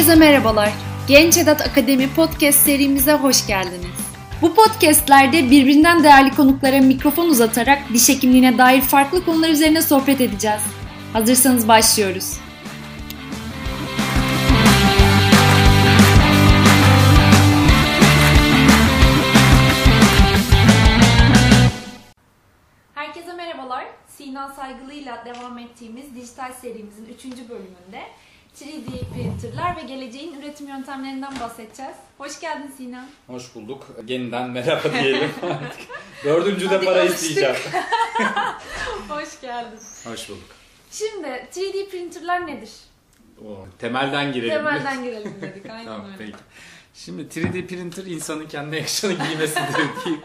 Herkese merhabalar. Genç Edat Akademi podcast serimize hoş geldiniz. Bu podcastlerde birbirinden değerli konuklara mikrofon uzatarak diş hekimliğine dair farklı konular üzerine sohbet edeceğiz. Hazırsanız başlıyoruz. Herkese merhabalar. Sina Saygılı'yla devam ettiğimiz dijital serimizin 3. bölümünde 3D printerlar ve geleceğin üretim yöntemlerinden bahsedeceğiz. Hoş geldin Sina. Hoş bulduk. Yeniden merhaba diyelim artık. Dördüncü de para isteyeceğim. Hoş geldin. Hoş bulduk. Şimdi 3D printerlar nedir? Oo, temelden girelim. Temelden girelim dedik. Aynen tamam öyle. peki. Şimdi 3D printer insanın kendine yakışanı giymesidir deyip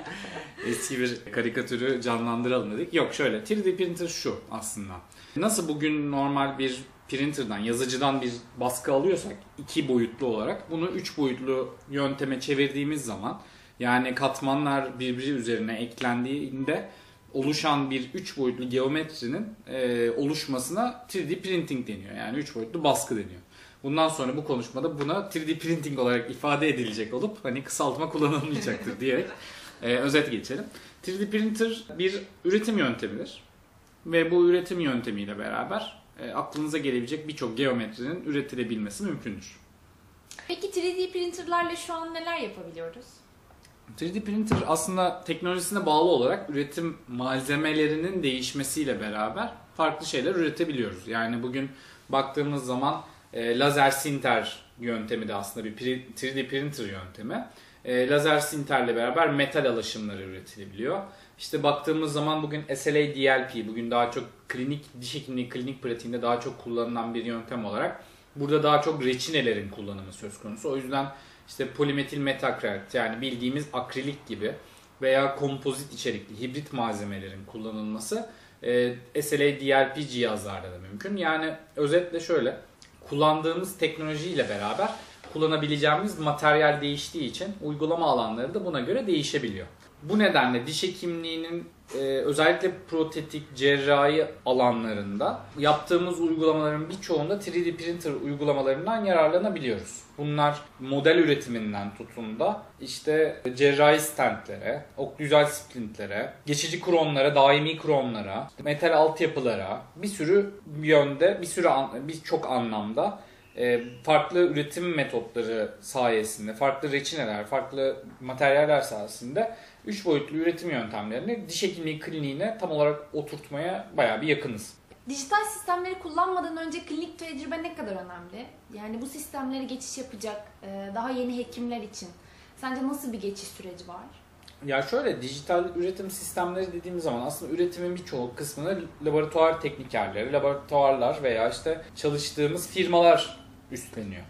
eski bir karikatürü canlandıralım dedik. Yok şöyle 3D printer şu aslında. Nasıl bugün normal bir printerdan, yazıcıdan bir baskı alıyorsak iki boyutlu olarak bunu üç boyutlu yönteme çevirdiğimiz zaman yani katmanlar birbiri üzerine eklendiğinde oluşan bir üç boyutlu geometrinin e, oluşmasına 3D printing deniyor. Yani üç boyutlu baskı deniyor. Bundan sonra bu konuşmada buna 3D printing olarak ifade edilecek olup hani kısaltma kullanılmayacaktır diyerek e, özet geçelim. 3D printer bir üretim yöntemidir. Ve bu üretim yöntemiyle beraber e, aklınıza gelebilecek birçok geometrinin üretilebilmesi mümkündür. Peki 3D printerlarla şu an neler yapabiliyoruz? 3D printer aslında teknolojisine bağlı olarak üretim malzemelerinin değişmesiyle beraber farklı şeyler üretebiliyoruz. Yani bugün baktığımız zaman e, lazer sinter yöntemi de aslında bir pri- 3D printer yöntemi. E, lazer sinterle beraber metal alaşımları üretilebiliyor. İşte baktığımız zaman bugün SLA DLP bugün daha çok klinik diş hekimliği klinik pratiğinde daha çok kullanılan bir yöntem olarak burada daha çok reçinelerin kullanımı söz konusu. O yüzden işte polimetil metakrit yani bildiğimiz akrilik gibi veya kompozit içerikli hibrit malzemelerin kullanılması e, SLA DLP cihazlarda da mümkün. Yani özetle şöyle kullandığımız teknolojiyle beraber kullanabileceğimiz materyal değiştiği için uygulama alanları da buna göre değişebiliyor. Bu nedenle diş hekimliğinin e, özellikle protetik cerrahi alanlarında yaptığımız uygulamaların birçoğunda 3D printer uygulamalarından yararlanabiliyoruz. Bunlar model üretiminden tutun da işte cerrahi stentlere, oklüzal splintlere, geçici kronlara, daimi kronlara, metal altyapılara bir sürü yönde, bir sürü an- birçok anlamda e, farklı üretim metotları sayesinde, farklı reçineler, farklı materyaller sayesinde 3 boyutlu üretim yöntemlerini diş hekimliği kliniğine tam olarak oturtmaya bayağı bir yakınız. Dijital sistemleri kullanmadan önce klinik tecrübe ne kadar önemli? Yani bu sistemlere geçiş yapacak e, daha yeni hekimler için sence nasıl bir geçiş süreci var? Ya şöyle dijital üretim sistemleri dediğimiz zaman aslında üretimin birçok kısmını laboratuvar teknikerleri, laboratuvarlar veya işte çalıştığımız firmalar üstleniyor.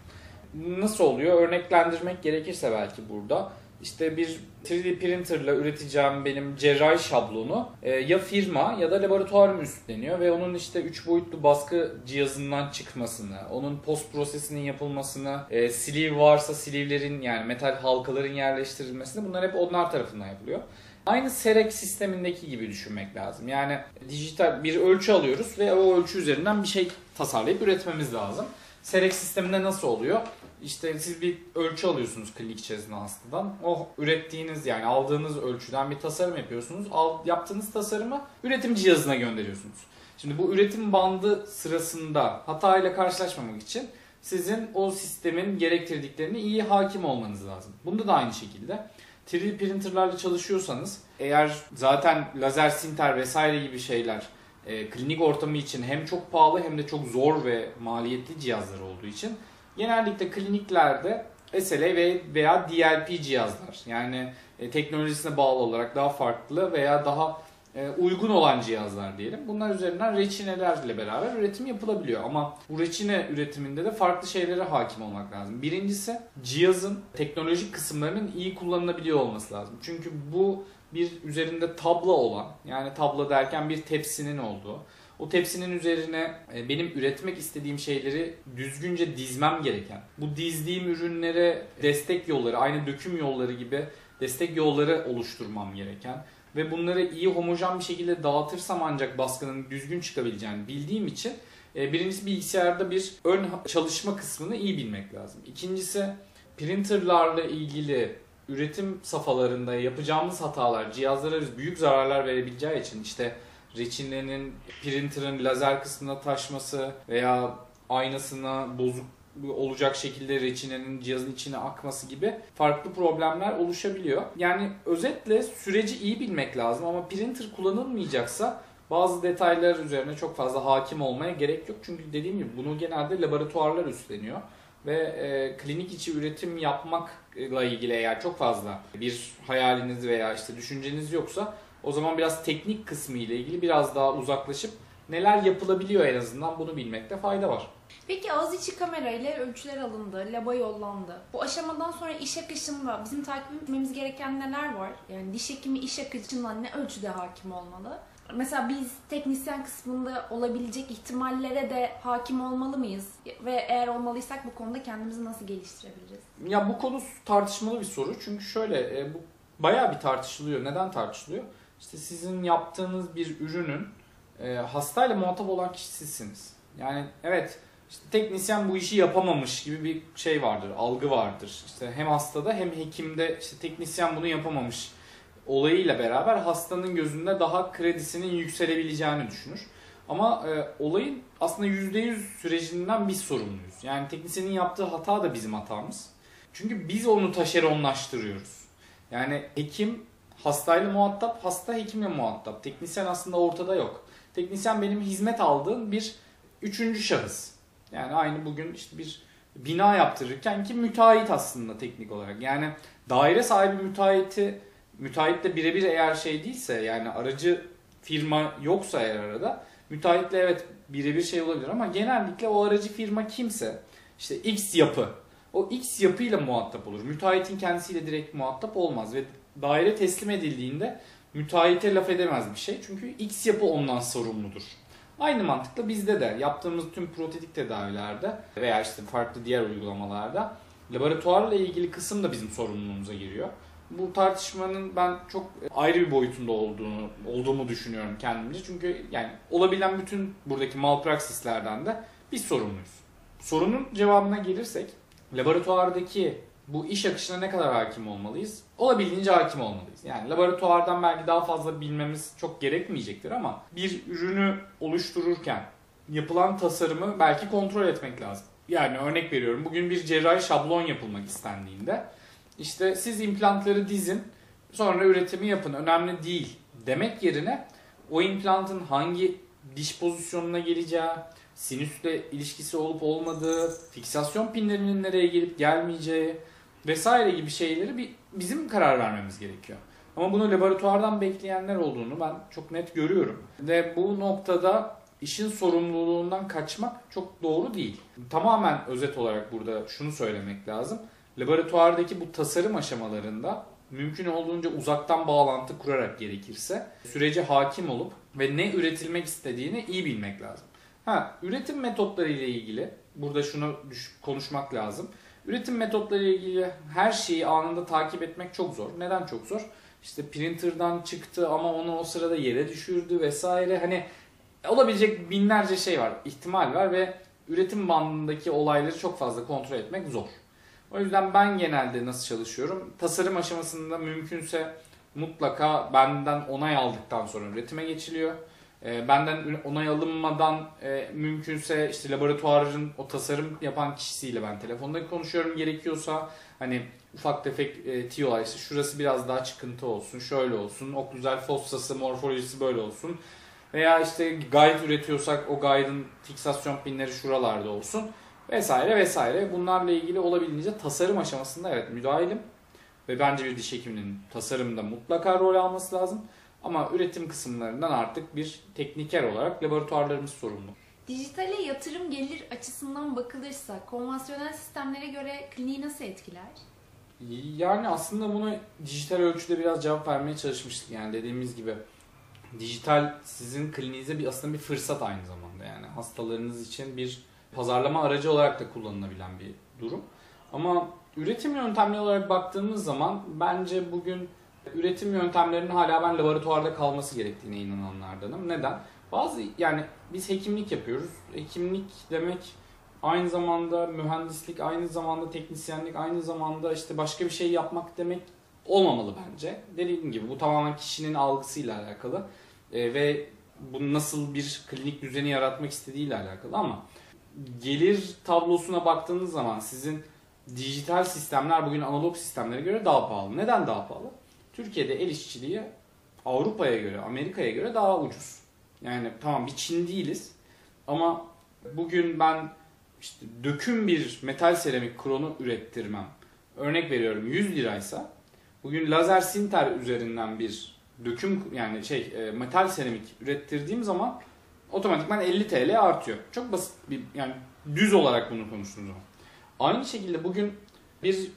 Nasıl oluyor? Örneklendirmek gerekirse belki burada. İşte bir 3D printerla üreteceğim benim cerrahi şablonu e, ya firma ya da laboratuvarım üstleniyor ve onun işte 3 boyutlu baskı cihazından çıkmasını, onun post prosesinin yapılmasını, e, sleeve varsa sleeve'lerin yani metal halkaların yerleştirilmesini bunlar hep onlar tarafından yapılıyor. Aynı Serek sistemindeki gibi düşünmek lazım. Yani dijital bir ölçü alıyoruz ve o ölçü üzerinden bir şey tasarlayıp üretmemiz lazım. Serek sisteminde nasıl oluyor? İşte siz bir ölçü alıyorsunuz klinik içerisinde hastadan. O ürettiğiniz yani aldığınız ölçüden bir tasarım yapıyorsunuz. Al, yaptığınız tasarımı üretim cihazına gönderiyorsunuz. Şimdi bu üretim bandı sırasında hatayla karşılaşmamak için sizin o sistemin gerektirdiklerine iyi hakim olmanız lazım. Bunda da aynı şekilde 3D printerlarla çalışıyorsanız eğer zaten lazer sinter vesaire gibi şeyler e, klinik ortamı için hem çok pahalı hem de çok zor ve maliyetli cihazlar olduğu için genellikle kliniklerde SLA ve veya DLP cihazlar yani e, teknolojisine bağlı olarak daha farklı veya daha e, uygun olan cihazlar diyelim. Bunlar üzerinden reçinelerle beraber üretim yapılabiliyor. Ama bu reçine üretiminde de farklı şeylere hakim olmak lazım. Birincisi cihazın teknolojik kısımlarının iyi kullanılabiliyor olması lazım. Çünkü bu bir üzerinde tabla olan yani tabla derken bir tepsinin olduğu o tepsinin üzerine e, benim üretmek istediğim şeyleri düzgünce dizmem gereken, bu dizdiğim ürünlere destek yolları, aynı döküm yolları gibi destek yolları oluşturmam gereken ve bunları iyi homojen bir şekilde dağıtırsam ancak baskının düzgün çıkabileceğini bildiğim için E, birincisi bilgisayarda bir ön çalışma kısmını iyi bilmek lazım. İkincisi printerlarla ilgili üretim safhalarında yapacağımız hatalar cihazlara büyük zararlar verebileceği için işte reçinenin printer'ın lazer kısmına taşması veya aynasına bozuk olacak şekilde reçinenin cihazın içine akması gibi farklı problemler oluşabiliyor. Yani özetle süreci iyi bilmek lazım ama printer kullanılmayacaksa bazı detaylar üzerine çok fazla hakim olmaya gerek yok. Çünkü dediğim gibi bunu genelde laboratuvarlar üstleniyor ve e, klinik içi üretim yapmakla ilgili eğer çok fazla bir hayaliniz veya işte düşünceniz yoksa o zaman biraz teknik kısmı ile ilgili biraz daha uzaklaşıp neler yapılabiliyor en azından bunu bilmekte fayda var. Peki ağız içi kamera ile ölçüler alındı, laba yollandı. Bu aşamadan sonra iş akışında bizim takip etmemiz gereken neler var? Yani diş hekimi iş akışına ne ölçüde hakim olmalı? Mesela biz teknisyen kısmında olabilecek ihtimallere de hakim olmalı mıyız? Ve eğer olmalıysak bu konuda kendimizi nasıl geliştirebiliriz? Ya bu konu tartışmalı bir soru. Çünkü şöyle e, bu bayağı bir tartışılıyor. Neden tartışılıyor? İşte sizin yaptığınız bir ürünün e, hastayla muhatap olan kişi sizsiniz. Yani evet işte teknisyen bu işi yapamamış gibi bir şey vardır, algı vardır. İşte hem hastada hem hekimde işte teknisyen bunu yapamamış olayıyla beraber hastanın gözünde daha kredisinin yükselebileceğini düşünür. Ama e, olayın aslında %100 sürecinden biz sorumluyuz. Yani teknisyenin yaptığı hata da bizim hatamız. Çünkü biz onu taşeronlaştırıyoruz. Yani hekim hastayla muhatap, hasta hekimle muhatap. Teknisyen aslında ortada yok. Teknisyen benim hizmet aldığım bir üçüncü şahıs. Yani aynı bugün işte bir bina yaptırırken ki müteahhit aslında teknik olarak. Yani daire sahibi müteahhiti müteahhitle birebir eğer şey değilse yani aracı firma yoksa eğer arada müteahhitle evet birebir şey olabilir ama genellikle o aracı firma kimse işte X yapı o X yapıyla muhatap olur. Müteahhitin kendisiyle direkt muhatap olmaz ve daire teslim edildiğinde müteahhite laf edemez bir şey. Çünkü X yapı ondan sorumludur. Aynı mantıkla bizde de yaptığımız tüm protetik tedavilerde veya işte farklı diğer uygulamalarda laboratuvarla ilgili kısım da bizim sorumluluğumuza giriyor. Bu tartışmanın ben çok ayrı bir boyutunda olduğunu olduğumu düşünüyorum kendimce. Çünkü yani olabilen bütün buradaki malpraksislerden de biz sorumluyuz. Sorunun cevabına gelirsek laboratuvardaki bu iş akışına ne kadar hakim olmalıyız? Olabildiğince hakim olmalıyız. Yani laboratuvardan belki daha fazla bilmemiz çok gerekmeyecektir ama bir ürünü oluştururken yapılan tasarımı belki kontrol etmek lazım. Yani örnek veriyorum bugün bir cerrahi şablon yapılmak istendiğinde işte siz implantları dizin sonra üretimi yapın önemli değil demek yerine o implantın hangi diş pozisyonuna geleceği, sinüsle ilişkisi olup olmadığı, fiksasyon pinlerinin nereye gelip gelmeyeceği, vesaire gibi şeyleri bir, bizim karar vermemiz gerekiyor. Ama bunu laboratuvardan bekleyenler olduğunu ben çok net görüyorum. Ve bu noktada işin sorumluluğundan kaçmak çok doğru değil. Tamamen özet olarak burada şunu söylemek lazım. Laboratuvardaki bu tasarım aşamalarında mümkün olduğunca uzaktan bağlantı kurarak gerekirse sürece hakim olup ve ne üretilmek istediğini iyi bilmek lazım. Ha, üretim metotları ile ilgili burada şunu konuşmak lazım. Üretim metotları ilgili her şeyi anında takip etmek çok zor. Neden çok zor? İşte printer'dan çıktı ama onu o sırada yere düşürdü vesaire. Hani olabilecek binlerce şey var, ihtimal var ve üretim bandındaki olayları çok fazla kontrol etmek zor. O yüzden ben genelde nasıl çalışıyorum? Tasarım aşamasında mümkünse mutlaka benden onay aldıktan sonra üretime geçiliyor. E, benden onay alınmadan e, mümkünse işte laboratuvarın o tasarım yapan kişisiyle ben telefonda konuşuyorum gerekiyorsa. Hani ufak tefek e, tiyolar işte şurası biraz daha çıkıntı olsun şöyle olsun oklüzel fossası morfolojisi böyle olsun. Veya işte guide üretiyorsak o guide'ın fiksasyon pinleri şuralarda olsun vesaire vesaire. Bunlarla ilgili olabildiğince tasarım aşamasında evet müdahilim ve bence bir diş hekiminin tasarımda mutlaka rol alması lazım. Ama üretim kısımlarından artık bir tekniker olarak laboratuvarlarımız sorumlu. Dijitale yatırım gelir açısından bakılırsa konvansiyonel sistemlere göre kliniği nasıl etkiler? Yani aslında bunu dijital ölçüde biraz cevap vermeye çalışmıştık. Yani dediğimiz gibi dijital sizin kliniğinize bir aslında bir fırsat aynı zamanda. Yani hastalarınız için bir pazarlama aracı olarak da kullanılabilen bir durum. Ama üretim yöntemleri olarak baktığımız zaman bence bugün üretim yöntemlerinin hala ben laboratuvarda kalması gerektiğine inananlardanım. Neden? Bazı yani biz hekimlik yapıyoruz. Hekimlik demek aynı zamanda mühendislik, aynı zamanda teknisyenlik, aynı zamanda işte başka bir şey yapmak demek olmamalı bence. Dediğim gibi bu tamamen kişinin algısıyla alakalı e, ve bu nasıl bir klinik düzeni yaratmak istediğiyle alakalı ama gelir tablosuna baktığınız zaman sizin dijital sistemler bugün analog sistemlere göre daha pahalı. Neden daha pahalı? Türkiye'de el işçiliği Avrupa'ya göre, Amerika'ya göre daha ucuz. Yani tamam bir Çin değiliz ama bugün ben işte döküm bir metal seramik kronu ürettirmem. Örnek veriyorum 100 liraysa bugün lazer sinter üzerinden bir döküm yani şey e, metal seramik ürettirdiğim zaman otomatikman 50 TL artıyor. Çok basit bir yani düz olarak bunu konuştuğumuz zaman. Aynı şekilde bugün bir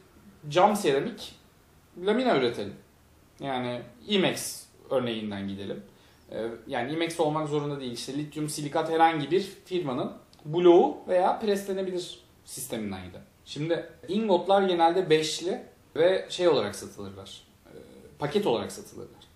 cam seramik lamina üretelim. Yani IMEX örneğinden gidelim. Ee, yani IMEX olmak zorunda değil. İşte lityum silikat herhangi bir firmanın bloğu veya preslenebilir sisteminden gidelim. Şimdi ingotlar genelde beşli ve şey olarak satılırlar. Ee, paket olarak satılırlar.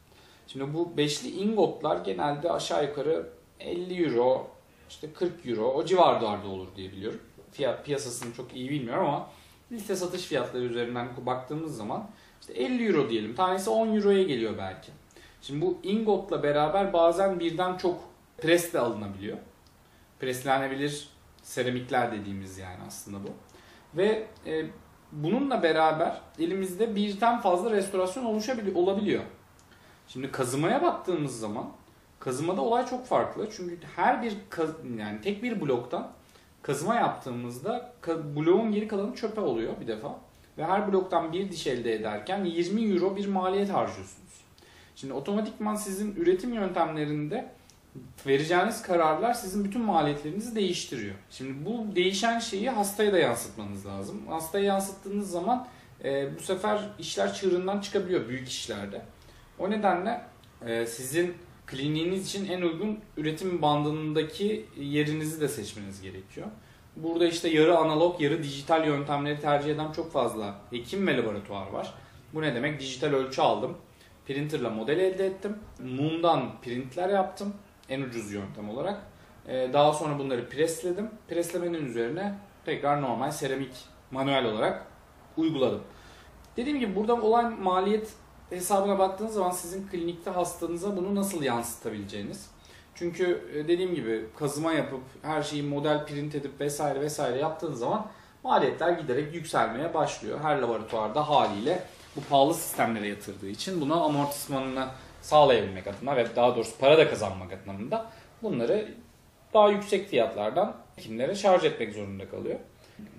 Şimdi bu beşli ingotlar genelde aşağı yukarı 50 euro, işte 40 euro o civarlarda olur diye biliyorum. Fiyat piyasasını çok iyi bilmiyorum ama liste satış fiyatları üzerinden baktığımız zaman işte 50 euro diyelim. Tanesi 10 euroya geliyor belki. Şimdi bu ingotla beraber bazen birden çok pres de alınabiliyor. Preslenebilir seramikler dediğimiz yani aslında bu. Ve e, bununla beraber elimizde birden fazla restorasyon oluşabiliyor, olabiliyor. Şimdi kazımaya baktığımız zaman kazımada olay çok farklı. Çünkü her bir yani tek bir bloktan kazıma yaptığımızda bloğun geri kalanı çöpe oluyor bir defa. Ve her bloktan bir diş elde ederken 20 euro bir maliyet harcıyorsunuz. Şimdi otomatikman sizin üretim yöntemlerinde vereceğiniz kararlar sizin bütün maliyetlerinizi değiştiriyor. Şimdi bu değişen şeyi hastaya da yansıtmanız lazım. Hastaya yansıttığınız zaman e, bu sefer işler çığırından çıkabiliyor büyük işlerde. O nedenle e, sizin kliniğiniz için en uygun üretim bandındaki yerinizi de seçmeniz gerekiyor. Burada işte yarı analog, yarı dijital yöntemleri tercih eden çok fazla hekim ve laboratuvar var. Bu ne demek? Dijital ölçü aldım. Printerla model elde ettim. Mum'dan printler yaptım. En ucuz yöntem olarak. Ee, daha sonra bunları presledim. Preslemenin üzerine tekrar normal seramik manuel olarak uyguladım. Dediğim gibi burada olan maliyet hesabına baktığınız zaman sizin klinikte hastanıza bunu nasıl yansıtabileceğiniz. Çünkü e, dediğim gibi kazıma yapıp her şeyi model print edip vesaire vesaire yaptığınız zaman maliyetler giderek yükselmeye başlıyor. Her laboratuvarda haliyle bu pahalı sistemlere yatırdığı için buna amortismanını sağlayabilmek adına ve daha doğrusu para da kazanmak adına bunları daha yüksek fiyatlardan hekimlere şarj etmek zorunda kalıyor.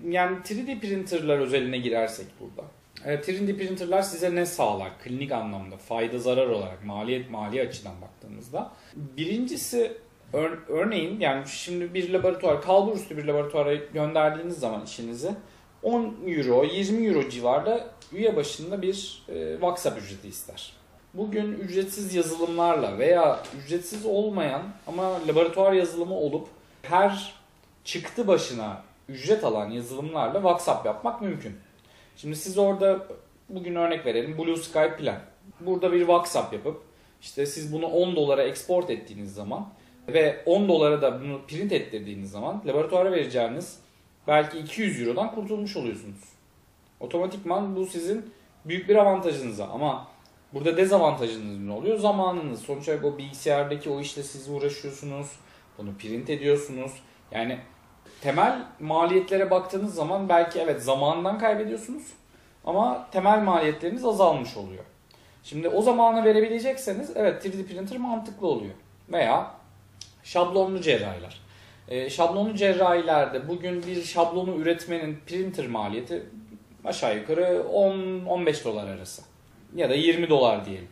Yani 3D printerlar özeline girersek burada. 3D printerlar size ne sağlar klinik anlamda fayda zarar olarak maliyet mali açıdan baktığımızda. Birincisi ör, örneğin yani şimdi bir laboratuvar kalbur üstü bir laboratuvara gönderdiğiniz zaman işinizi 10 euro 20 euro civarda üye başında bir e, WhatsApp ücreti ister. Bugün ücretsiz yazılımlarla veya ücretsiz olmayan ama laboratuvar yazılımı olup her çıktı başına ücret alan yazılımlarla WhatsApp yapmak mümkün. Şimdi siz orada bugün örnek verelim Blue Sky Plan. Burada bir WhatsApp yapıp işte siz bunu 10 dolara export ettiğiniz zaman ve 10 dolara da bunu print ettirdiğiniz zaman laboratuvara vereceğiniz belki 200 Euro'dan kurtulmuş oluyorsunuz. Otomatikman bu sizin büyük bir avantajınıza ama burada dezavantajınız ne oluyor? Zamanınız. Sonuç olarak o bilgisayardaki o işle siz uğraşıyorsunuz. Bunu print ediyorsunuz. Yani temel maliyetlere baktığınız zaman belki evet zamandan kaybediyorsunuz ama temel maliyetleriniz azalmış oluyor. Şimdi o zamanı verebilecekseniz evet 3D printer mantıklı oluyor. Veya şablonlu cerrahiler. E, şablonlu cerrahilerde bugün bir şablonu üretmenin printer maliyeti aşağı yukarı 10-15 dolar arası. Ya da 20 dolar diyelim.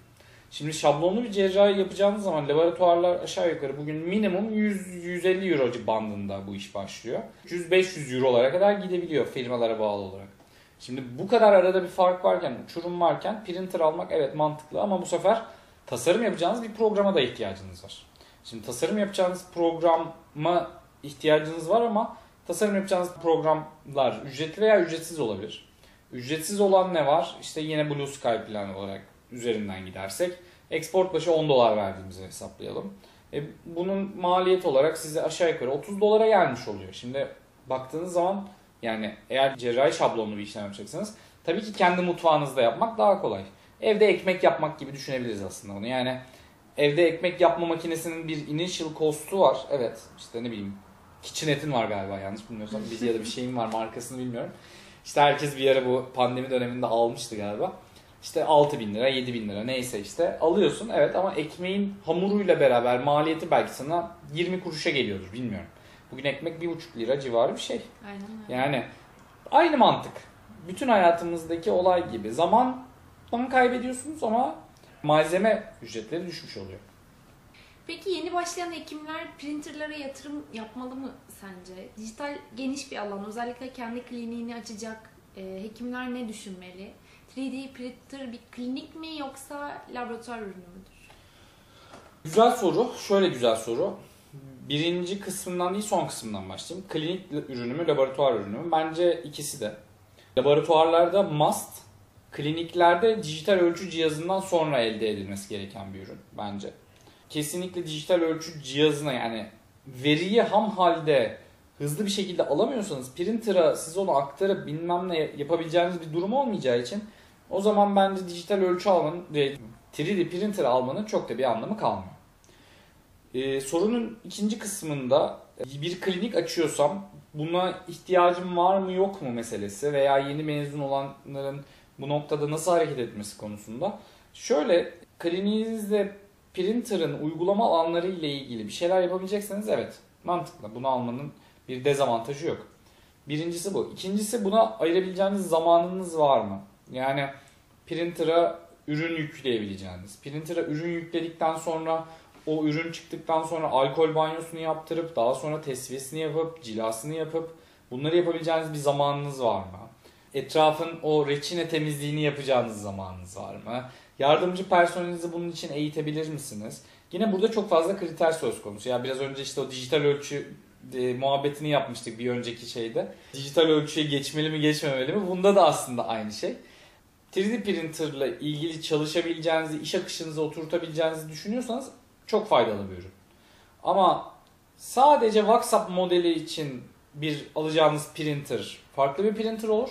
Şimdi şablonlu bir cerrahi yapacağınız zaman laboratuvarlar aşağı yukarı bugün minimum 100-150 euro bandında bu iş başlıyor. 100-500 eurolara kadar gidebiliyor firmalara bağlı olarak. Şimdi bu kadar arada bir fark varken, uçurum varken printer almak evet mantıklı ama bu sefer tasarım yapacağınız bir programa da ihtiyacınız var. Şimdi tasarım yapacağınız programa ihtiyacınız var ama tasarım yapacağınız programlar ücretli veya ücretsiz olabilir. Ücretsiz olan ne var? İşte yine Blue Sky plan olarak üzerinden gidersek export başı 10 dolar verdiğimizi hesaplayalım. E, bunun maliyet olarak size aşağı yukarı 30 dolara gelmiş oluyor. Şimdi baktığınız zaman yani eğer cerrahi şablonlu bir işlem yapacaksınız tabii ki kendi mutfağınızda yapmak daha kolay. Evde ekmek yapmak gibi düşünebiliriz aslında onu. Yani evde ekmek yapma makinesinin bir initial cost'u var. Evet işte ne bileyim KitchenAid'in var galiba yanlış bilmiyorsam. Bir ya da bir şeyin var markasını bilmiyorum. İşte herkes bir ara bu pandemi döneminde almıştı galiba. İşte 6 bin lira, 7 bin lira neyse işte alıyorsun. Evet ama ekmeğin hamuruyla beraber maliyeti belki sana 20 kuruşa geliyordur bilmiyorum. Bugün ekmek 1,5 lira civarı bir şey. Aynen öyle. Yani aynı mantık. Bütün hayatımızdaki olay gibi. Zamandan kaybediyorsunuz ama malzeme ücretleri düşmüş oluyor. Peki yeni başlayan hekimler printerlara yatırım yapmalı mı sence? Dijital geniş bir alan. Özellikle kendi kliniğini açacak e, hekimler ne düşünmeli? 3D printer bir klinik mi yoksa laboratuvar ürünü müdür? Güzel soru. Şöyle güzel soru. Birinci kısmından değil son kısmından başlayayım. Klinik ürünü mü, laboratuvar ürünü mü? Bence ikisi de. Laboratuvarlarda must, kliniklerde dijital ölçü cihazından sonra elde edilmesi gereken bir ürün bence. Kesinlikle dijital ölçü cihazına yani veriyi ham halde hızlı bir şekilde alamıyorsanız printer'a siz onu aktarıp bilmem ne yapabileceğiniz bir durum olmayacağı için o zaman bence dijital ölçü almanın, 3D printer almanın çok da bir anlamı kalmıyor. Ee, sorunun ikinci kısmında bir klinik açıyorsam buna ihtiyacım var mı yok mu meselesi veya yeni mezun olanların bu noktada nasıl hareket etmesi konusunda. Şöyle kliniğinizde printer'ın uygulama alanları ile ilgili bir şeyler yapabilecekseniz evet mantıklı. Bunu almanın bir dezavantajı yok. Birincisi bu. İkincisi buna ayırabileceğiniz zamanınız var mı? Yani printer'a ürün yükleyebileceğiniz. Printer'a ürün yükledikten sonra o ürün çıktıktan sonra alkol banyosunu yaptırıp daha sonra tesviyesini yapıp cilasını yapıp bunları yapabileceğiniz bir zamanınız var mı? Etrafın o reçine temizliğini yapacağınız zamanınız var mı? Yardımcı personelinizi bunun için eğitebilir misiniz? Yine burada çok fazla kriter söz konusu. Ya biraz önce işte o dijital ölçü e, muhabbetini yapmıştık bir önceki şeyde. Dijital ölçüye geçmeli mi geçmemeli mi? Bunda da aslında aynı şey. 3D printerla ilgili çalışabileceğinizi, iş akışınıza oturtabileceğinizi düşünüyorsanız çok faydalı bir ürün. Ama sadece WhatsApp modeli için bir alacağınız printer farklı bir printer olur.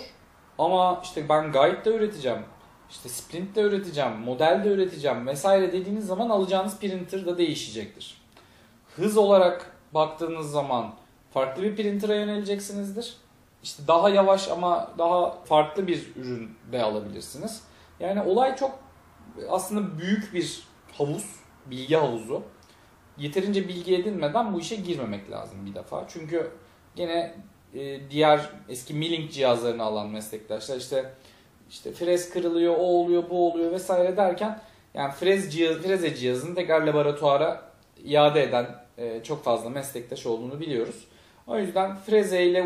Ama işte ben guide de üreteceğim, işte sprint de üreteceğim, model de üreteceğim vesaire dediğiniz zaman alacağınız printer da değişecektir. Hız olarak baktığınız zaman farklı bir printer'a yöneleceksinizdir. İşte daha yavaş ama daha farklı bir ürün de alabilirsiniz. Yani olay çok aslında büyük bir havuz, bilgi havuzu. Yeterince bilgi edinmeden bu işe girmemek lazım bir defa. Çünkü gene e, diğer eski milling cihazlarını alan meslektaşlar işte işte frez kırılıyor, o oluyor, bu oluyor vesaire derken yani frez cihaz, freze cihazını tekrar laboratuvara iade eden e, çok fazla meslektaş olduğunu biliyoruz. O yüzden frezeyle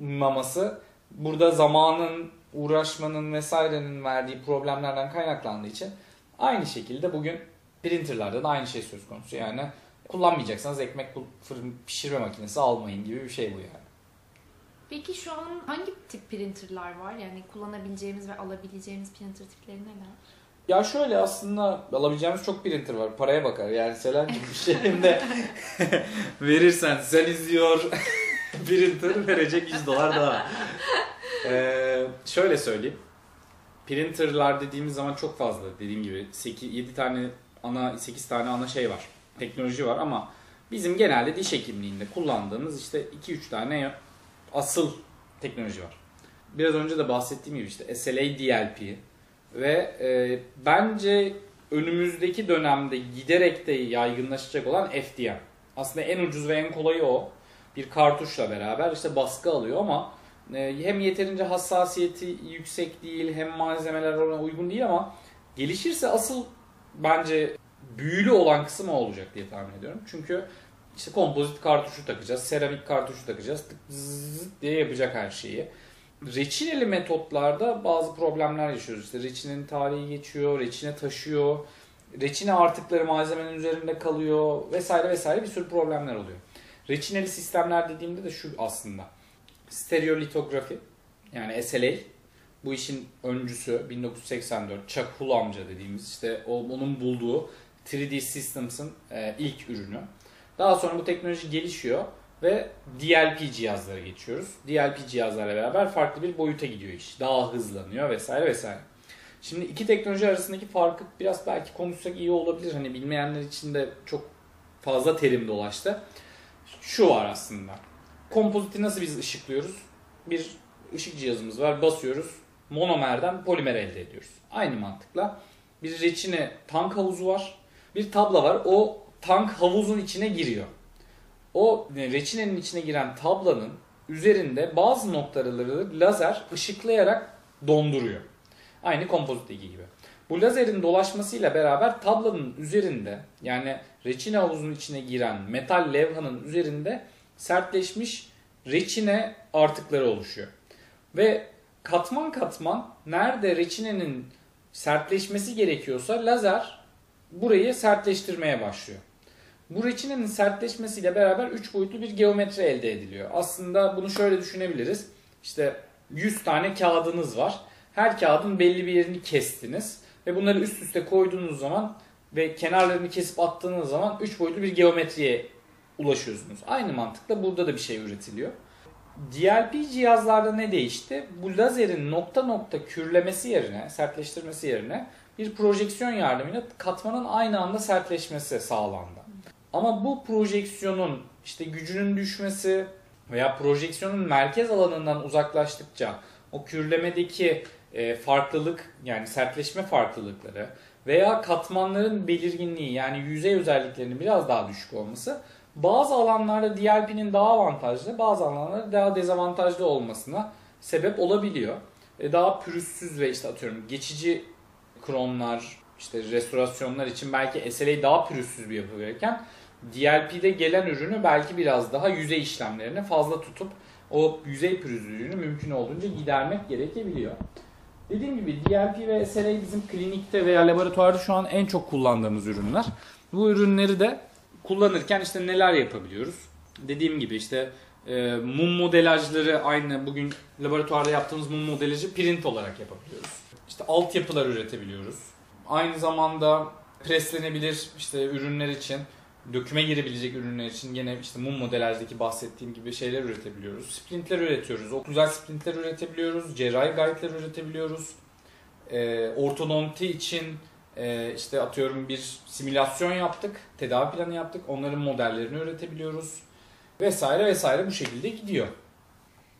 uğraşılmaması burada zamanın, uğraşmanın vesairenin verdiği problemlerden kaynaklandığı için aynı şekilde bugün printerlarda da aynı şey söz konusu. Yani kullanmayacaksanız ekmek fırın pişirme makinesi almayın gibi bir şey bu yani. Peki şu an hangi tip printerlar var? Yani kullanabileceğimiz ve alabileceğimiz printer tipleri neler? Ya şöyle aslında alabileceğimiz çok printer var. Paraya bakar. Yani Selen'cim bir şeyinde verirsen sen izliyor printer verecek 100 dolar daha. Ee, şöyle söyleyeyim. Printerlar dediğimiz zaman çok fazla. Dediğim gibi 8, 7 tane ana 8 tane ana şey var. Teknoloji var ama bizim genelde diş hekimliğinde kullandığımız işte 2-3 tane asıl teknoloji var. Biraz önce de bahsettiğim gibi işte SLA DLP ve e, bence önümüzdeki dönemde giderek de yaygınlaşacak olan FDM. Aslında en ucuz ve en kolayı o. Bir kartuşla beraber işte baskı alıyor ama e, hem yeterince hassasiyeti yüksek değil hem malzemeler ona uygun değil ama gelişirse asıl bence büyülü olan kısım o olacak diye tahmin ediyorum. Çünkü işte kompozit kartuşu takacağız, seramik kartuşu takacağız, tık diye yapacak her şeyi. Reçineli metotlarda bazı problemler yaşıyoruz. İşte reçinenin tarihi geçiyor, reçine taşıyor, reçine artıkları malzemenin üzerinde kalıyor vesaire vesaire bir sürü problemler oluyor. Reçineli sistemler dediğimde de şu aslında. Stereolitografi yani SLA Bu işin öncüsü 1984 Chuck Hull amca dediğimiz işte onun bulduğu 3D Systems'ın e, ilk ürünü. Daha sonra bu teknoloji gelişiyor ve DLP cihazlara geçiyoruz. DLP cihazlarla beraber farklı bir boyuta gidiyor iş. Daha hızlanıyor vesaire vesaire. Şimdi iki teknoloji arasındaki farkı biraz belki konuşsak iyi olabilir. Hani bilmeyenler için de çok fazla terim dolaştı. Şu var aslında. Kompoziti nasıl biz ışıklıyoruz? Bir ışık cihazımız var. Basıyoruz. Monomerden polimer elde ediyoruz. Aynı mantıkla bir reçine tank havuzu var. Bir tabla var. O tank havuzun içine giriyor. O reçinenin içine giren tablanın üzerinde bazı noktaları lazer ışıklayarak donduruyor. Aynı kompozitteki gibi. Bu lazerin dolaşmasıyla beraber tablanın üzerinde yani reçine havuzunun içine giren metal levhanın üzerinde sertleşmiş reçine artıkları oluşuyor. Ve katman katman nerede reçinenin sertleşmesi gerekiyorsa lazer burayı sertleştirmeye başlıyor. Bu reçinenin sertleşmesiyle beraber 3 boyutlu bir geometri elde ediliyor. Aslında bunu şöyle düşünebiliriz. İşte 100 tane kağıdınız var. Her kağıdın belli bir yerini kestiniz ve bunları üst üste koyduğunuz zaman ve kenarlarını kesip attığınız zaman 3 boyutlu bir geometriye ulaşıyorsunuz. Aynı mantıkla burada da bir şey üretiliyor. DLP cihazlarda ne değişti? Bu lazerin nokta nokta kürlemesi yerine, sertleştirmesi yerine bir projeksiyon yardımıyla katmanın aynı anda sertleşmesi sağlandı. Ama bu projeksiyonun işte gücünün düşmesi veya projeksiyonun merkez alanından uzaklaştıkça o kürlemedeki e, farklılık yani sertleşme farklılıkları veya katmanların belirginliği yani yüzey özelliklerinin biraz daha düşük olması bazı alanlarda DLP'nin daha avantajlı bazı alanlarda daha dezavantajlı olmasına sebep olabiliyor. E, daha pürüzsüz ve işte atıyorum geçici kromlar işte restorasyonlar için belki SLA daha pürüzsüz bir yapı verirken DLP'de gelen ürünü belki biraz daha yüzey işlemlerini fazla tutup o yüzey pürüzlülüğünü mümkün olduğunca gidermek gerekebiliyor. Dediğim gibi DLP ve SLA bizim klinikte veya laboratuvarda şu an en çok kullandığımız ürünler. Bu ürünleri de kullanırken işte neler yapabiliyoruz? Dediğim gibi işte e, mum modelajları aynı bugün laboratuvarda yaptığımız mum modelajı print olarak yapabiliyoruz. İşte altyapılar üretebiliyoruz. Aynı zamanda preslenebilir işte ürünler için döküme girebilecek ürünler için yine işte mum modelajdaki bahsettiğim gibi şeyler üretebiliyoruz. Sprintler üretiyoruz. Okluzal sprintler üretebiliyoruz. Cerrahi guide'ler üretebiliyoruz. E, ortodonti için e, işte atıyorum bir simülasyon yaptık. Tedavi planı yaptık. Onların modellerini üretebiliyoruz. Vesaire vesaire bu şekilde gidiyor.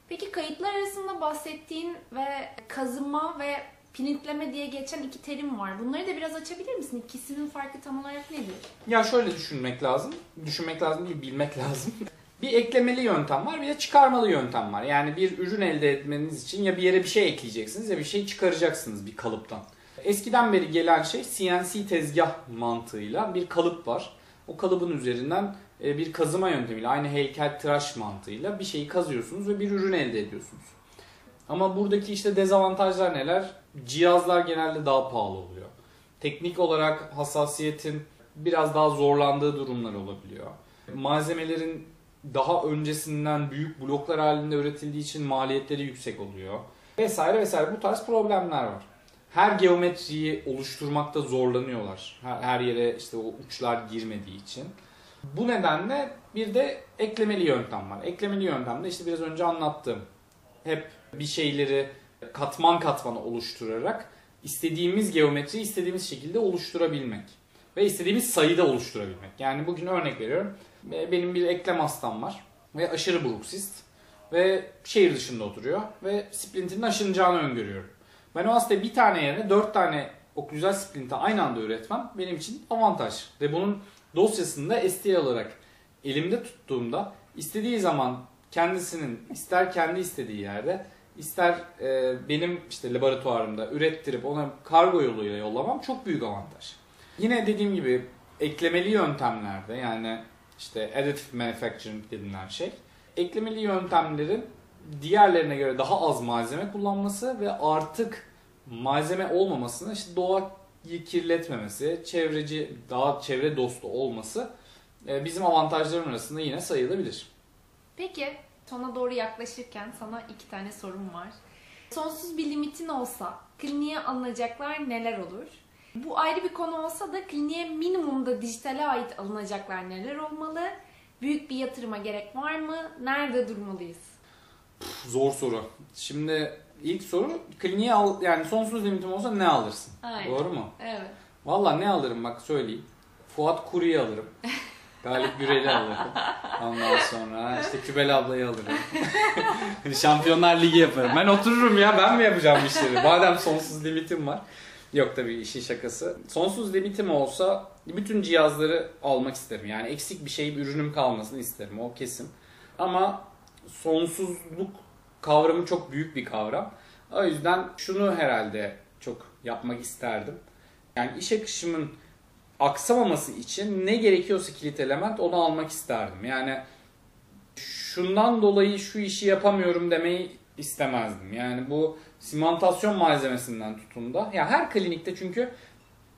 Peki kayıtlar arasında bahsettiğin ve kazıma ve printleme diye geçen iki terim var. Bunları da biraz açabilir misin? İkisinin farkı tam olarak nedir? Ya şöyle düşünmek lazım. Düşünmek lazım değil, bilmek lazım. bir eklemeli yöntem var bir de çıkarmalı yöntem var. Yani bir ürün elde etmeniz için ya bir yere bir şey ekleyeceksiniz ya bir şey çıkaracaksınız bir kalıptan. Eskiden beri gelen şey CNC tezgah mantığıyla bir kalıp var. O kalıbın üzerinden e, bir kazıma yöntemiyle aynı heykel tıraş mantığıyla bir şeyi kazıyorsunuz ve bir ürün elde ediyorsunuz. Ama buradaki işte dezavantajlar neler? Cihazlar genelde daha pahalı oluyor. Teknik olarak hassasiyetin biraz daha zorlandığı durumlar olabiliyor. Malzemelerin daha öncesinden büyük bloklar halinde üretildiği için maliyetleri yüksek oluyor. Vesaire vesaire bu tarz problemler var. Her geometriyi oluşturmakta zorlanıyorlar. Her yere işte o uçlar girmediği için. Bu nedenle bir de eklemeli yöntem var. Eklemeli yöntemde işte biraz önce anlattığım hep bir şeyleri katman katman oluşturarak istediğimiz geometri istediğimiz şekilde oluşturabilmek ve istediğimiz sayıda oluşturabilmek. Yani bugün örnek veriyorum. Benim bir eklem hastam var ve aşırı bruksist ve şehir dışında oturuyor ve splintin aşınacağını öngörüyorum. Ben o hastaya bir tane yerine dört tane oklüzel splinti aynı anda üretmem benim için avantaj. Ve bunun dosyasını da STL olarak elimde tuttuğumda istediği zaman kendisinin ister kendi istediği yerde ister e, benim işte laboratuvarımda ürettirip ona kargo yoluyla yollamam çok büyük avantaj. Yine dediğim gibi eklemeli yöntemlerde yani işte additive manufacturing denilen şey eklemeli yöntemlerin diğerlerine göre daha az malzeme kullanması ve artık malzeme olmamasını işte doğayı kirletmemesi, çevreci daha çevre dostu olması e, bizim avantajların arasında yine sayılabilir. Peki sona doğru yaklaşırken sana iki tane sorum var. Sonsuz bir limitin olsa kliniğe alınacaklar neler olur? Bu ayrı bir konu olsa da kliniğe minimumda dijitale ait alınacaklar neler olmalı? Büyük bir yatırıma gerek var mı? Nerede durmalıyız? Zor soru. Şimdi ilk soru kliniğe al yani sonsuz limitim olsa ne alırsın? Aynen. Doğru mu? Evet. Valla ne alırım bak söyleyeyim. Fuat Kuri'yi alırım. Galip Gürel'i alırım. Ondan sonra işte Kübel ablayı alırım. Şampiyonlar Ligi yaparım. Ben otururum ya ben mi yapacağım bu işleri? Madem sonsuz limitim var. Yok tabii işin şakası. Sonsuz limitim olsa bütün cihazları almak isterim. Yani eksik bir şey, ürünüm kalmasını isterim. O kesin. Ama sonsuzluk kavramı çok büyük bir kavram. O yüzden şunu herhalde çok yapmak isterdim. Yani iş akışımın aksamaması için ne gerekiyorsa kilit element onu almak isterdim. Yani şundan dolayı şu işi yapamıyorum demeyi istemezdim. Yani bu simantasyon malzemesinden tutun da. Ya her klinikte çünkü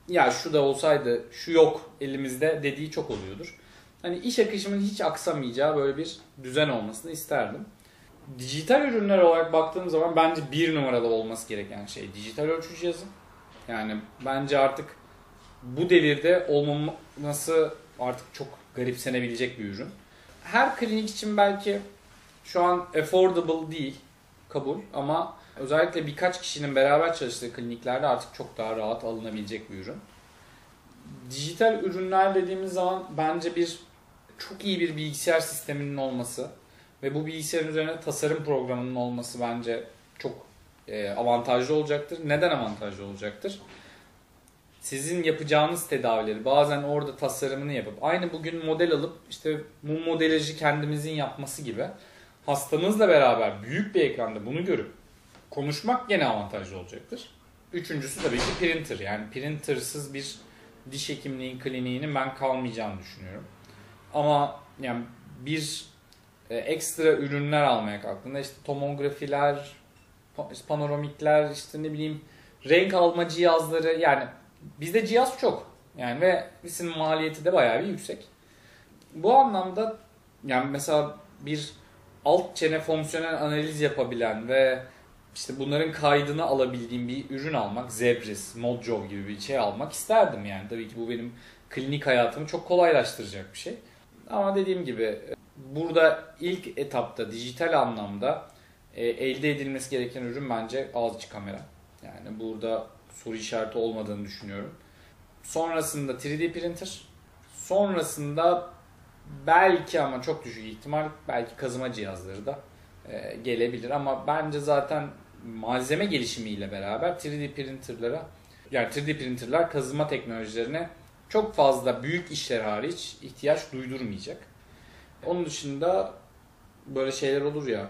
ya şu da olsaydı şu yok elimizde dediği çok oluyordur. Hani iş akışımın hiç aksamayacağı böyle bir düzen olmasını isterdim. Dijital ürünler olarak baktığım zaman bence bir numaralı olması gereken şey dijital ölçü cihazı. Yani bence artık bu devirde olmaması artık çok garipsenebilecek bir ürün. Her klinik için belki şu an affordable değil kabul ama özellikle birkaç kişinin beraber çalıştığı kliniklerde artık çok daha rahat alınabilecek bir ürün. Dijital ürünler dediğimiz zaman bence bir çok iyi bir bilgisayar sisteminin olması ve bu bilgisayarın üzerine tasarım programının olması bence çok e, avantajlı olacaktır. Neden avantajlı olacaktır? Sizin yapacağınız tedavileri bazen orada tasarımını yapıp aynı bugün model alıp işte bu modelajı kendimizin yapması gibi hastanızla beraber büyük bir ekranda bunu görüp konuşmak gene avantajlı olacaktır. Üçüncüsü tabii ki printer. Yani printersız bir diş hekimliğin kliniğinin ben kalmayacağını düşünüyorum. Ama yani bir e, ekstra ürünler almaya kalktığında işte tomografiler, pa- panoramikler, işte ne bileyim renk alma cihazları yani bizde cihaz çok. Yani ve bizim maliyeti de bayağı bir yüksek. Bu anlamda yani mesela bir alt çene fonksiyonel analiz yapabilen ve işte bunların kaydını alabildiğim bir ürün almak, Zebris, Mojo gibi bir şey almak isterdim yani. Tabii ki bu benim klinik hayatımı çok kolaylaştıracak bir şey. Ama dediğim gibi burada ilk etapta dijital anlamda e, elde edilmesi gereken ürün bence ağız kamera. Yani burada soru işareti olmadığını düşünüyorum. Sonrasında 3D printer. Sonrasında belki ama çok düşük ihtimal belki kazıma cihazları da e, gelebilir. Ama bence zaten malzeme gelişimiyle beraber 3D printerlara yani 3D printerlar kazıma teknolojilerine çok fazla büyük işler hariç ihtiyaç duydurmayacak. Onun dışında böyle şeyler olur ya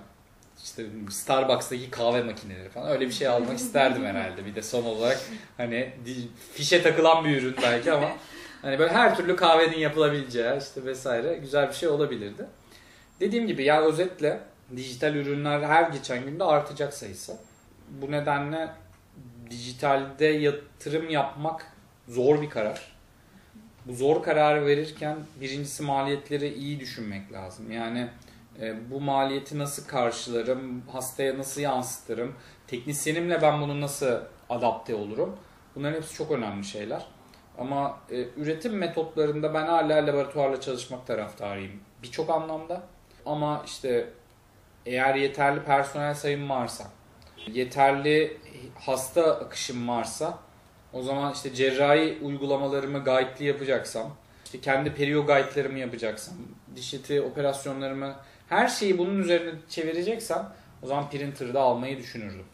işte Starbucks'taki kahve makineleri falan öyle bir şey almak isterdim herhalde. Bir de son olarak hani fişe takılan bir ürün belki ama hani böyle her türlü kahvenin yapılabileceği işte vesaire güzel bir şey olabilirdi. Dediğim gibi ya özetle dijital ürünler her geçen günde artacak sayısı. Bu nedenle dijitalde yatırım yapmak zor bir karar. Bu zor kararı verirken birincisi maliyetleri iyi düşünmek lazım. Yani e, bu maliyeti nasıl karşılarım, hastaya nasıl yansıtırım, teknisyenimle ben bunu nasıl adapte olurum. Bunların hepsi çok önemli şeyler. Ama e, üretim metotlarında ben hala laboratuvarla çalışmak taraftarıyım birçok anlamda. Ama işte eğer yeterli personel sayım varsa, yeterli hasta akışım varsa o zaman işte cerrahi uygulamalarımı guide'li yapacaksam, işte kendi perio guide'larımı yapacaksam, diş eti operasyonlarımı her şeyi bunun üzerine çevireceksem o zaman printer'da almayı düşünürdüm.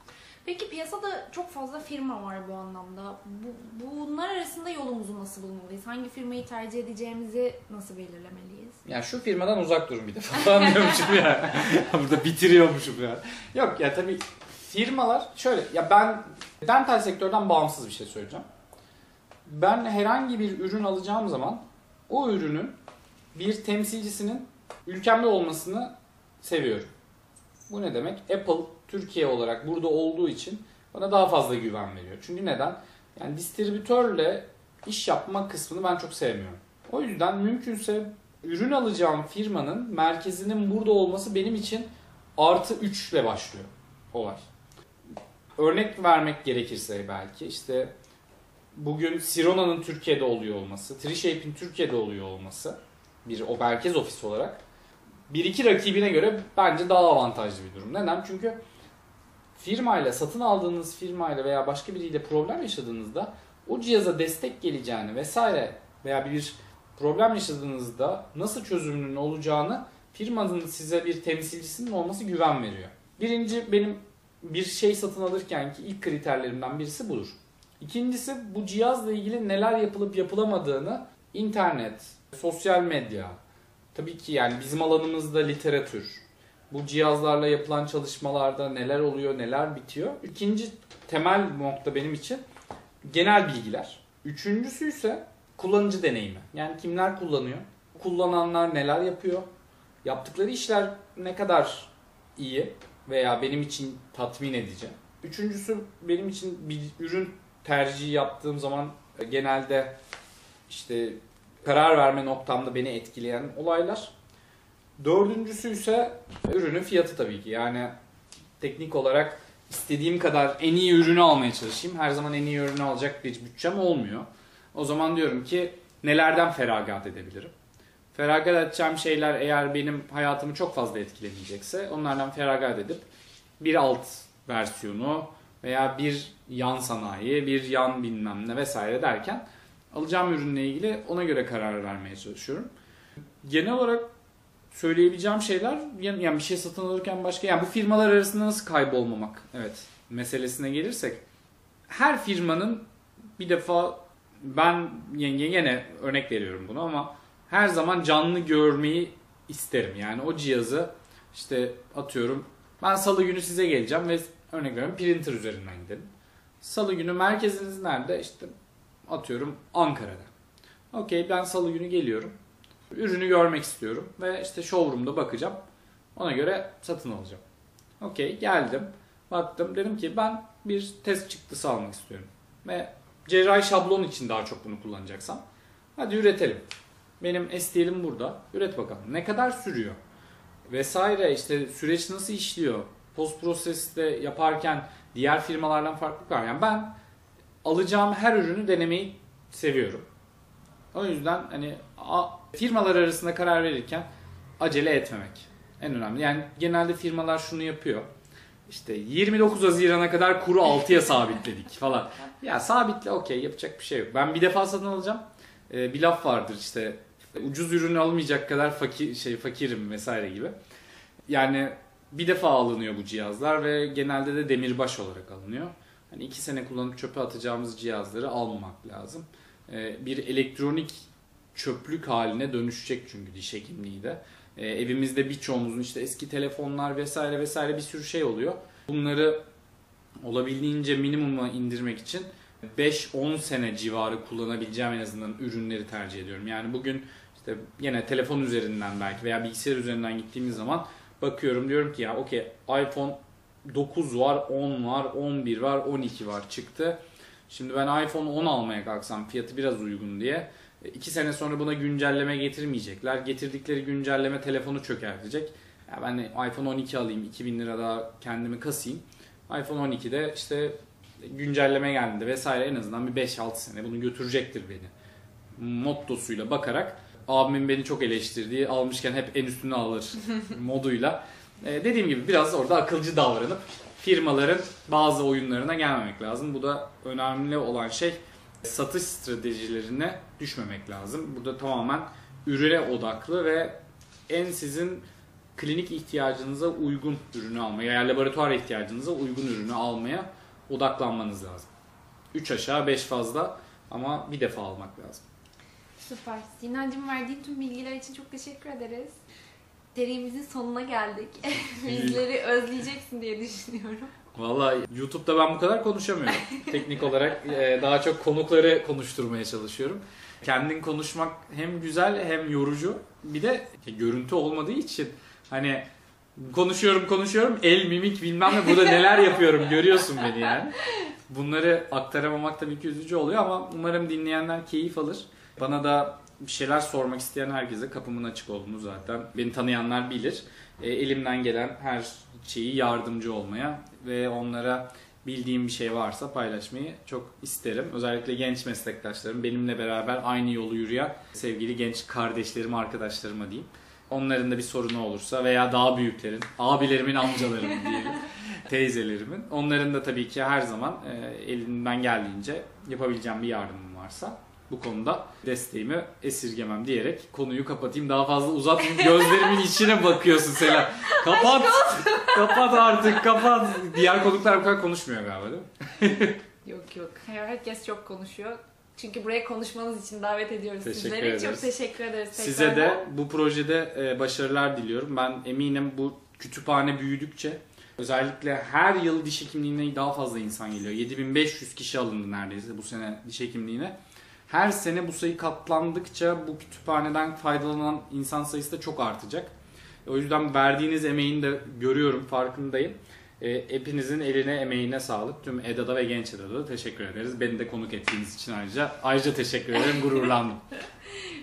Peki piyasada çok fazla firma var bu anlamda. Bu, bunlar arasında yolumuzu nasıl bulmalıyız? Hangi firmayı tercih edeceğimizi nasıl belirlemeliyiz? Yani şu firmadan uzak durun bir defa falan diyormuşum ya. Burada bitiriyormuşum ya. Yok ya tabii firmalar şöyle ya ben dental sektörden bağımsız bir şey söyleyeceğim. Ben herhangi bir ürün alacağım zaman o ürünün bir temsilcisinin ülkemde olmasını seviyorum. Bu ne demek? Apple Türkiye olarak burada olduğu için bana daha fazla güven veriyor. Çünkü neden? Yani distribütörle iş yapma kısmını ben çok sevmiyorum. O yüzden mümkünse ürün alacağım firmanın merkezinin burada olması benim için artı 3 ile başlıyor olay. Örnek vermek gerekirse belki işte bugün Sirona'nın Türkiye'de oluyor olması, Trishape'in Türkiye'de oluyor olması bir o merkez ofis olarak bir iki rakibine göre bence daha avantajlı bir durum. Neden? Çünkü firmayla satın aldığınız firmayla veya başka biriyle problem yaşadığınızda o cihaza destek geleceğini vesaire veya bir problem yaşadığınızda nasıl çözümünün olacağını firmanın size bir temsilcisinin olması güven veriyor. Birinci benim bir şey satın alırken ki ilk kriterlerimden birisi budur. İkincisi bu cihazla ilgili neler yapılıp yapılamadığını internet, sosyal medya, tabii ki yani bizim alanımızda literatür, bu cihazlarla yapılan çalışmalarda neler oluyor, neler bitiyor. İkinci temel nokta benim için genel bilgiler. Üçüncüsü ise kullanıcı deneyimi. Yani kimler kullanıyor, kullananlar neler yapıyor, yaptıkları işler ne kadar iyi veya benim için tatmin edici. Üçüncüsü benim için bir ürün tercihi yaptığım zaman genelde işte karar verme noktamda beni etkileyen olaylar. Dördüncüsü ise ürünün fiyatı tabii ki. Yani teknik olarak istediğim kadar en iyi ürünü almaya çalışayım. Her zaman en iyi ürünü alacak bir bütçem olmuyor. O zaman diyorum ki nelerden feragat edebilirim? Feragat edeceğim şeyler eğer benim hayatımı çok fazla etkilemeyecekse onlardan feragat edip bir alt versiyonu veya bir yan sanayi, bir yan bilmem ne vesaire derken alacağım ürünle ilgili ona göre karar vermeye çalışıyorum. Genel olarak söyleyebileceğim şeyler yani bir şey satın alırken başka yani bu firmalar arasında nasıl kaybolmamak evet meselesine gelirsek her firmanın bir defa ben yine örnek veriyorum bunu ama her zaman canlı görmeyi isterim. Yani o cihazı işte atıyorum ben salı günü size geleceğim ve örnek veriyorum printer üzerinden gidelim. Salı günü merkeziniz nerede? İşte atıyorum Ankara'da. Okey ben salı günü geliyorum. Ürünü görmek istiyorum ve işte showroom'da bakacağım. Ona göre satın alacağım. Okey geldim. Baktım dedim ki ben bir test çıktısı almak istiyorum. Ve cerrahi şablon için daha çok bunu kullanacaksam. Hadi üretelim. Benim STL'im burada. Üret bakalım. Ne kadar sürüyor? Vesaire işte süreç nasıl işliyor? Post proseste yaparken diğer firmalardan farklılık var. Yani ben alacağım her ürünü denemeyi seviyorum. O yüzden hani firmalar arasında karar verirken acele etmemek. En önemli. Yani genelde firmalar şunu yapıyor. İşte 29 Haziran'a kadar kuru 6'ya sabitledik falan. Ya sabitle okey yapacak bir şey yok. Ben bir defa satın alacağım. Ee, bir laf vardır işte ucuz ürünü almayacak kadar fakir şey fakirim vesaire gibi. Yani bir defa alınıyor bu cihazlar ve genelde de demirbaş olarak alınıyor. Hani iki sene kullanıp çöpe atacağımız cihazları almamak lazım. Ee, bir elektronik çöplük haline dönüşecek çünkü diş hekimliği de. Ee, evimizde birçoğumuzun işte eski telefonlar vesaire vesaire bir sürü şey oluyor. Bunları olabildiğince minimuma indirmek için 5-10 sene civarı kullanabileceğim en azından ürünleri tercih ediyorum. Yani bugün işte yine telefon üzerinden belki veya bilgisayar üzerinden gittiğimiz zaman bakıyorum diyorum ki ya okey iPhone 9 var, 10 var, 11 var, 12 var çıktı. Şimdi ben iPhone 10 almaya kalksam fiyatı biraz uygun diye 2 sene sonra buna güncelleme getirmeyecekler. Getirdikleri güncelleme telefonu çökertecek. Ya ben de iPhone 12 alayım 2000 lira daha kendimi kasayım. iPhone 12'de işte güncelleme geldi vesaire en azından bir 5-6 sene bunu götürecektir beni. Mottosuyla bakarak abimin beni çok eleştirdiği almışken hep en üstünü alır moduyla. Ee, dediğim gibi biraz orada akılcı davranıp firmaların bazı oyunlarına gelmemek lazım. Bu da önemli olan şey satış stratejilerine düşmemek lazım. Burada tamamen ürüne odaklı ve en sizin klinik ihtiyacınıza uygun ürünü almaya, yani laboratuvar ihtiyacınıza uygun ürünü almaya odaklanmanız lazım. 3 aşağı 5 fazla ama bir defa almak lazım. Süper. Sinancığım verdiğin tüm bilgiler için çok teşekkür ederiz. Serimizin sonuna geldik. Bizleri özleyeceksin diye düşünüyorum. Valla YouTube'da ben bu kadar konuşamıyorum. Teknik olarak e, daha çok konukları konuşturmaya çalışıyorum. Kendin konuşmak hem güzel hem yorucu. Bir de görüntü olmadığı için hani konuşuyorum konuşuyorum el mimik bilmem ne burada neler yapıyorum görüyorsun beni yani. Bunları aktaramamak tabii ki üzücü oluyor ama umarım dinleyenler keyif alır. Bana da bir şeyler sormak isteyen herkese kapımın açık olduğunu zaten beni tanıyanlar bilir. E, elimden gelen her şeyi yardımcı olmaya ve onlara bildiğim bir şey varsa paylaşmayı çok isterim. Özellikle genç meslektaşlarım, benimle beraber aynı yolu yürüyen sevgili genç kardeşlerim, arkadaşlarıma diyeyim. Onların da bir sorunu olursa veya daha büyüklerin, abilerimin, amcalarımın diyelim, teyzelerimin. Onların da tabii ki her zaman e, elinden geldiğince yapabileceğim bir yardımım varsa bu konuda desteğimi esirgemem diyerek konuyu kapatayım. Daha fazla uzatmayayım. Gözlerimin içine bakıyorsun Sela. Kapat. kapat artık kapat. Diğer konuklar bu kadar konuşmuyor galiba değil mi? Yok yok. Herkes çok konuşuyor. Çünkü buraya konuşmanız için davet ediyoruz Teşekkür sizleri. ederiz. Çok teşekkür ederiz. Size de tekrardan. bu projede e, başarılar diliyorum. Ben eminim bu kütüphane büyüdükçe özellikle her yıl diş hekimliğine daha fazla insan geliyor. 7500 kişi alındı neredeyse bu sene diş hekimliğine. Her sene bu sayı katlandıkça bu kütüphaneden faydalanan insan sayısı da çok artacak. O yüzden verdiğiniz emeğini de görüyorum, farkındayım. E, hepinizin eline, emeğine sağlık. Tüm EDA'da ve Genç EDA'da da teşekkür ederiz. Beni de konuk ettiğiniz için ayrıca ayrıca teşekkür ederim, gururlandım.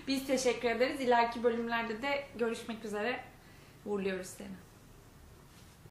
Biz teşekkür ederiz. İleriki bölümlerde de görüşmek üzere. Uğurluyoruz seni.